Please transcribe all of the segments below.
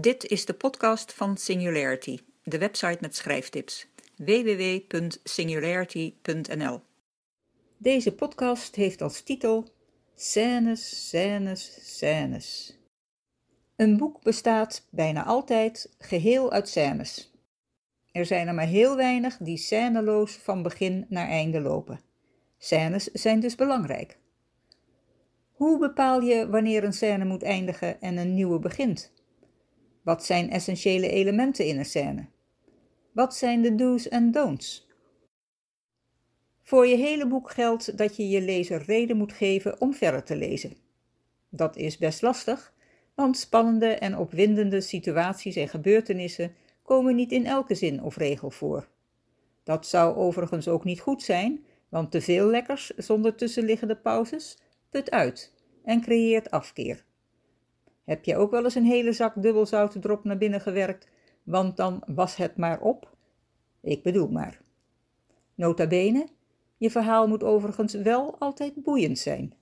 Dit is de podcast van Singularity, de website met schrijftips. www.singularity.nl Deze podcast heeft als titel Scènes, scènes, scènes. Een boek bestaat bijna altijd geheel uit scènes. Er zijn er maar heel weinig die scèneloos van begin naar einde lopen. Scènes zijn dus belangrijk. Hoe bepaal je wanneer een scène moet eindigen en een nieuwe begint? Wat zijn essentiële elementen in een scène? Wat zijn de do's en don'ts? Voor je hele boek geldt dat je je lezer reden moet geven om verder te lezen. Dat is best lastig, want spannende en opwindende situaties en gebeurtenissen komen niet in elke zin of regel voor. Dat zou overigens ook niet goed zijn, want te veel lekkers zonder tussenliggende pauzes put uit en creëert afkeer. Heb je ook wel eens een hele zak dubbelzoutendrop naar binnen gewerkt, want dan was het maar op? Ik bedoel maar. Nota bene, je verhaal moet overigens wel altijd boeiend zijn.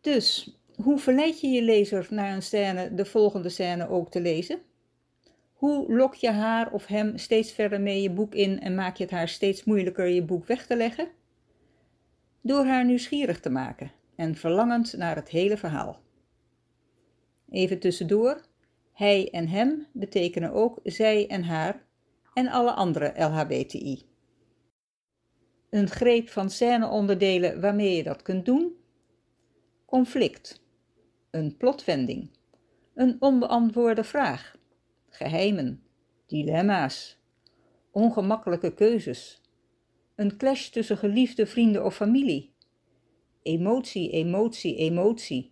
Dus, hoe verleid je je lezer naar een scène de volgende scène ook te lezen? Hoe lok je haar of hem steeds verder mee je boek in en maak je het haar steeds moeilijker je boek weg te leggen? Door haar nieuwsgierig te maken en verlangend naar het hele verhaal. Even tussendoor, hij en hem betekenen ook zij en haar en alle andere LHBTI. Een greep van scèneonderdelen waarmee je dat kunt doen? Conflict, een plotwending, een onbeantwoorde vraag, geheimen, dilemma's, ongemakkelijke keuzes, een clash tussen geliefde vrienden of familie, emotie, emotie, emotie,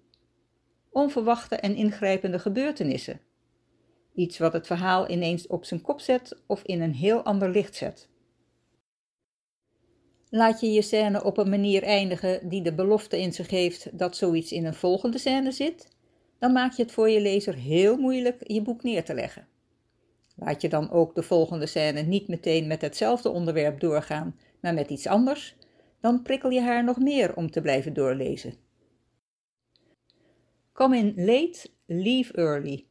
onverwachte en ingrijpende gebeurtenissen. Iets wat het verhaal ineens op zijn kop zet of in een heel ander licht zet. Laat je je scène op een manier eindigen die de belofte in zich heeft dat zoiets in een volgende scène zit, dan maak je het voor je lezer heel moeilijk je boek neer te leggen. Laat je dan ook de volgende scène niet meteen met hetzelfde onderwerp doorgaan, maar met iets anders, dan prikkel je haar nog meer om te blijven doorlezen. Come in late, leave early.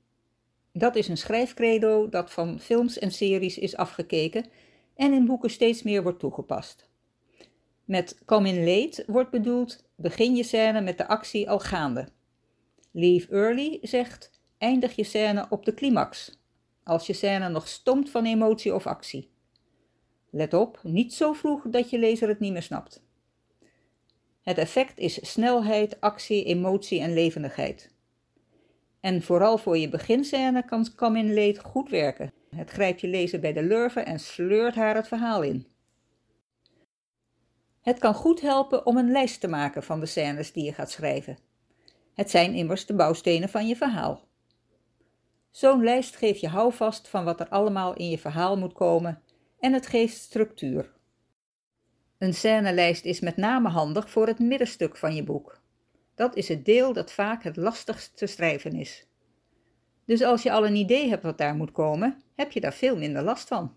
Dat is een schrijfcredo dat van films en series is afgekeken en in boeken steeds meer wordt toegepast. Met come in late wordt bedoeld begin je scène met de actie al gaande. Leave early zegt eindig je scène op de climax, als je scène nog stomt van emotie of actie. Let op, niet zo vroeg dat je lezer het niet meer snapt. Het effect is snelheid, actie, emotie en levendigheid. En vooral voor je beginscène kan Come Late goed werken. Het grijpt je lezer bij de lurven en sleurt haar het verhaal in. Het kan goed helpen om een lijst te maken van de scènes die je gaat schrijven. Het zijn immers de bouwstenen van je verhaal. Zo'n lijst geeft je houvast van wat er allemaal in je verhaal moet komen en het geeft structuur. Een scènelijst is met name handig voor het middenstuk van je boek. Dat is het deel dat vaak het lastigst te schrijven is. Dus als je al een idee hebt wat daar moet komen, heb je daar veel minder last van.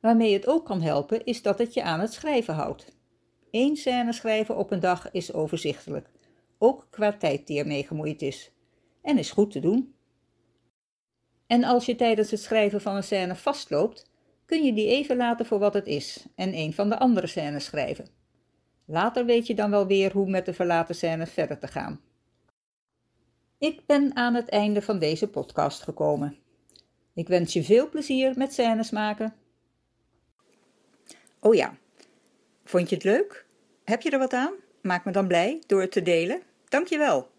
Waarmee het ook kan helpen, is dat het je aan het schrijven houdt. Eén scène schrijven op een dag is overzichtelijk, ook qua tijd die ermee gemoeid is, en is goed te doen. En als je tijdens het schrijven van een scène vastloopt, kun je die even laten voor wat het is en een van de andere scènes schrijven. Later weet je dan wel weer hoe met de verlaten scènes verder te gaan. Ik ben aan het einde van deze podcast gekomen. Ik wens je veel plezier met scènes maken. Oh ja, vond je het leuk? Heb je er wat aan? Maak me dan blij door het te delen. Dank je wel.